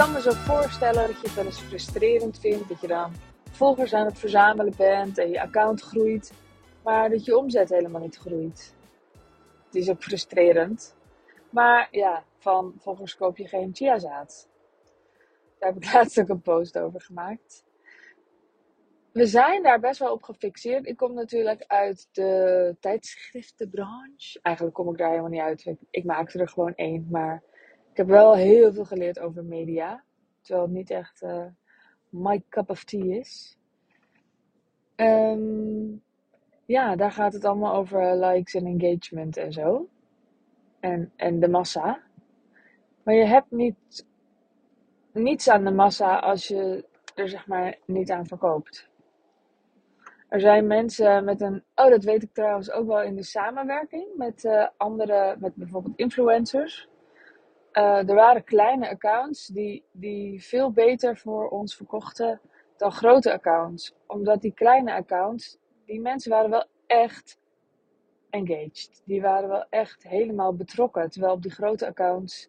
kan me zo voorstellen dat je het wel eens frustrerend vindt. Dat je dan volgers aan het verzamelen bent en je account groeit. Maar dat je omzet helemaal niet groeit. Het is ook frustrerend. Maar ja, van volgers koop je geen chiazaad. Daar heb ik laatst ook een post over gemaakt. We zijn daar best wel op gefixeerd. Ik kom natuurlijk uit de tijdschriftenbranche. Eigenlijk kom ik daar helemaal niet uit. Ik, maakte er gewoon één. Maar heb wel heel veel geleerd over media. Terwijl het niet echt uh, my cup of tea is. Um, ja, daar gaat het allemaal over likes en engagement en zo. En, en de massa. Maar je hebt niet, niets aan de massa als je er zeg maar niet aan verkoopt. Er zijn mensen met een. Oh, dat weet ik trouwens ook wel in de samenwerking met uh, andere, met bijvoorbeeld influencers. Uh, er waren kleine accounts die, die veel beter voor ons verkochten dan grote accounts. Omdat die kleine accounts, die mensen waren wel echt engaged. Die waren wel echt helemaal betrokken. Terwijl op die grote accounts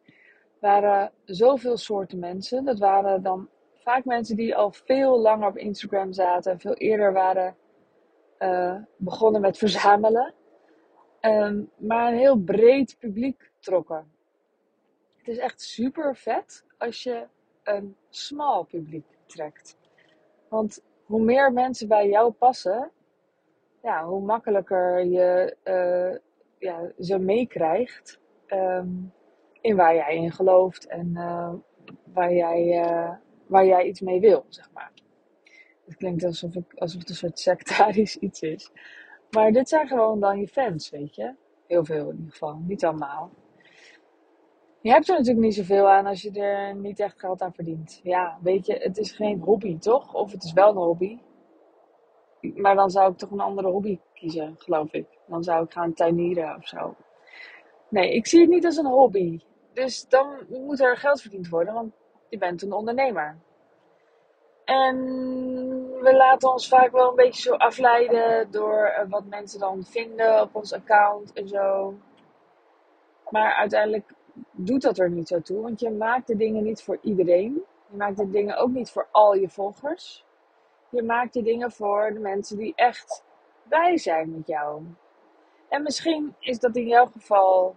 waren zoveel soorten mensen. Dat waren dan vaak mensen die al veel langer op Instagram zaten. Veel eerder waren uh, begonnen met verzamelen. Um, maar een heel breed publiek trokken. Het is echt super vet als je een small publiek trekt. Want hoe meer mensen bij jou passen, ja, hoe makkelijker je uh, ja, ze meekrijgt um, in waar jij in gelooft en uh, waar, jij, uh, waar jij iets mee wil, zeg maar. Het klinkt alsof, ik, alsof het een soort sectarisch iets is. Maar dit zijn gewoon dan je fans, weet je. Heel veel in ieder geval, niet allemaal. Je hebt er natuurlijk niet zoveel aan als je er niet echt geld aan verdient. Ja, weet je, het is geen hobby, toch? Of het is wel een hobby. Maar dan zou ik toch een andere hobby kiezen, geloof ik. Dan zou ik gaan tuinieren of zo. Nee, ik zie het niet als een hobby. Dus dan moet er geld verdiend worden, want je bent een ondernemer. En we laten ons vaak wel een beetje zo afleiden door eh, wat mensen dan vinden op ons account en zo. Maar uiteindelijk doet dat er niet zo toe, want je maakt de dingen niet voor iedereen. Je maakt de dingen ook niet voor al je volgers. Je maakt die dingen voor de mensen die echt blij zijn met jou. En misschien is dat in jouw geval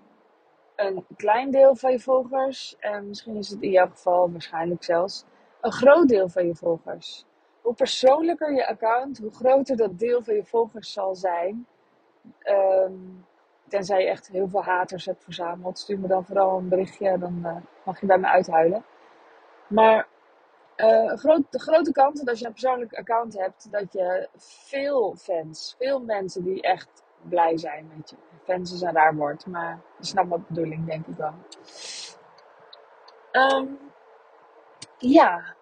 een klein deel van je volgers. En misschien is het in jouw geval waarschijnlijk zelfs een groot deel van je volgers. Hoe persoonlijker je account, hoe groter dat deel van je volgers zal zijn. Um, tenzij je echt heel veel haters hebt verzameld, stuur me dan vooral een berichtje, dan uh, mag je bij me uithuilen. Maar uh, de grote kans dat als je een persoonlijk account hebt, dat je veel fans, veel mensen die echt blij zijn met je. Fans is een raar woord, maar je snapt wat bedoeling, denk ik wel. Um, ja.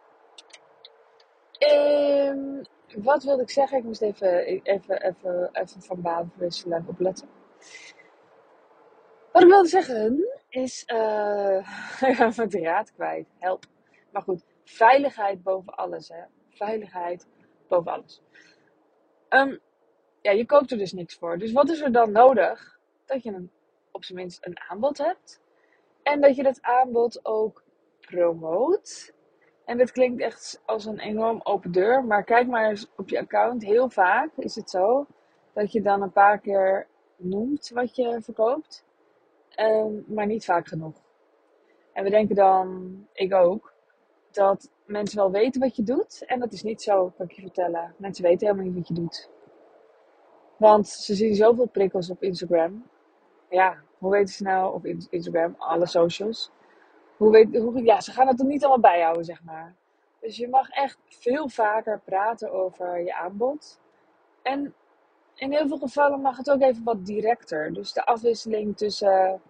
Um, wat wilde ik zeggen? Ik moest even, even, even, even van baan verwisselen en opletten. Wat ik wilde zeggen is. Uh, ja, mijn draad kwijt. Help. Maar goed, veiligheid boven alles. Hè? Veiligheid boven alles. Um, ja, je koopt er dus niks voor. Dus wat is er dan nodig? Dat je een, op zijn minst een aanbod hebt. En dat je dat aanbod ook promoot. En dat klinkt echt als een enorm open deur. Maar kijk maar eens op je account. Heel vaak is het zo dat je dan een paar keer noemt wat je verkoopt. Um, maar niet vaak genoeg. En we denken dan, ik ook, dat mensen wel weten wat je doet. En dat is niet zo, kan ik je vertellen. Mensen weten helemaal niet wat je doet. Want ze zien zoveel prikkels op Instagram. Ja, hoe weten ze nou op Instagram, alle socials? Hoe weet, hoe, ja, ze gaan het er niet allemaal bijhouden, zeg maar. Dus je mag echt veel vaker praten over je aanbod. En in heel veel gevallen mag het ook even wat directer. Dus de afwisseling tussen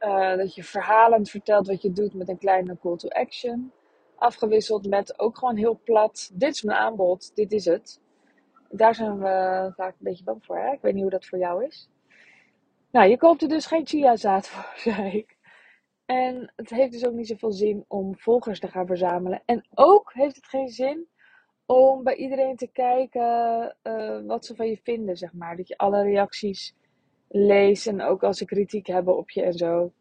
uh, dat je verhalend vertelt wat je doet met een kleine call to action. Afgewisseld met ook gewoon heel plat. Dit is mijn aanbod, dit is het. Daar zijn we vaak een beetje bang voor. Hè? Ik weet niet hoe dat voor jou is. Nou, je koopt er dus geen chiazaad voor, zei ik. En het heeft dus ook niet zoveel zin om volgers te gaan verzamelen. En ook heeft het geen zin om bij iedereen te kijken uh, wat ze van je vinden, zeg maar. Dat je alle reacties leest en ook als ze kritiek hebben op je en zo.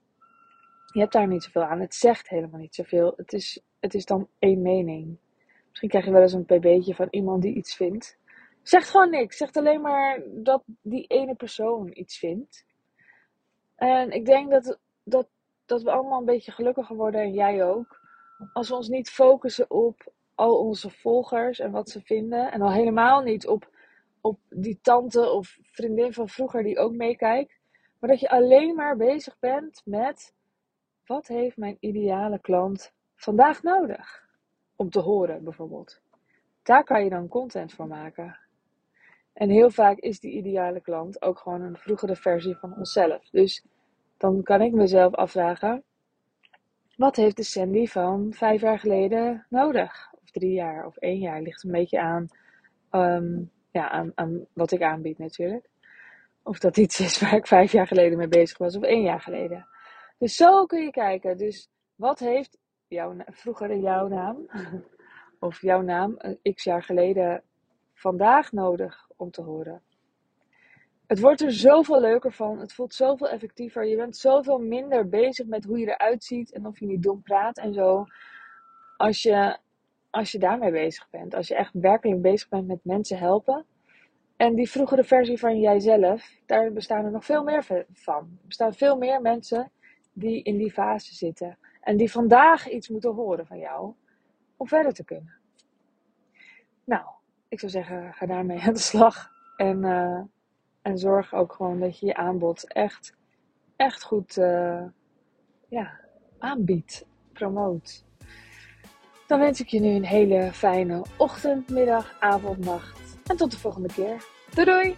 Je hebt daar niet zoveel aan. Het zegt helemaal niet zoveel. Het is het is dan één mening. Misschien krijg je wel eens een pb'tje van iemand die iets vindt. Zegt gewoon niks. Zegt alleen maar dat die ene persoon iets vindt. En ik denk dat, dat, dat we allemaal een beetje gelukkiger worden, en jij ook. Als we ons niet focussen op al onze volgers en wat ze vinden. En al helemaal niet op, op die tante of vriendin van vroeger die ook meekijkt. Maar dat je alleen maar bezig bent met wat heeft mijn ideale klant vandaag nodig? Om te horen bijvoorbeeld. Daar kan je dan content voor maken. En heel vaak is die ideale klant ook gewoon een vroegere versie van onszelf. Dus dan kan ik mezelf afvragen: wat heeft de Sandy van vijf jaar geleden nodig? Of drie jaar of één jaar? Ligt een beetje aan, ehm, ja, aan, aan wat ik aanbied natuurlijk. Of dat iets is waar ik vijf jaar geleden mee bezig was of één jaar geleden. Dus zo kun je kijken. Dus wat heeft jouw, vroeger jouw naam, of jouw naam, x jaar geleden vandaag nodig om te horen? Het wordt er zoveel leuker van. Het voelt zoveel effectiever. Je bent zoveel minder bezig met hoe je eruit ziet en of je niet dom praat en zo. Als je, als je daarmee bezig bent. Als je echt werkelijk bezig bent met mensen helpen. En die vroegere versie van jijzelf, daar bestaan er nog veel meer van. Er bestaan veel meer mensen die in die fase zitten. En die vandaag iets moeten horen van jou om verder te kunnen. Nou, ik zou zeggen, ga daarmee aan de slag. En, uh, en zorg ook gewoon dat je je aanbod echt, echt goed uh, ja, aanbiedt, promoot. Dan wens ik je nu een hele fijne ochtend, middag, avond, nacht. En tot de volgende keer. Doei doei!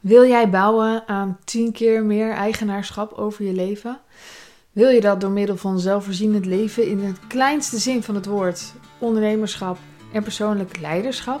Wil jij bouwen aan 10 keer meer eigenaarschap over je leven? Wil je dat door middel van zelfvoorzienend leven in het kleinste zin van het woord, ondernemerschap en persoonlijk leiderschap?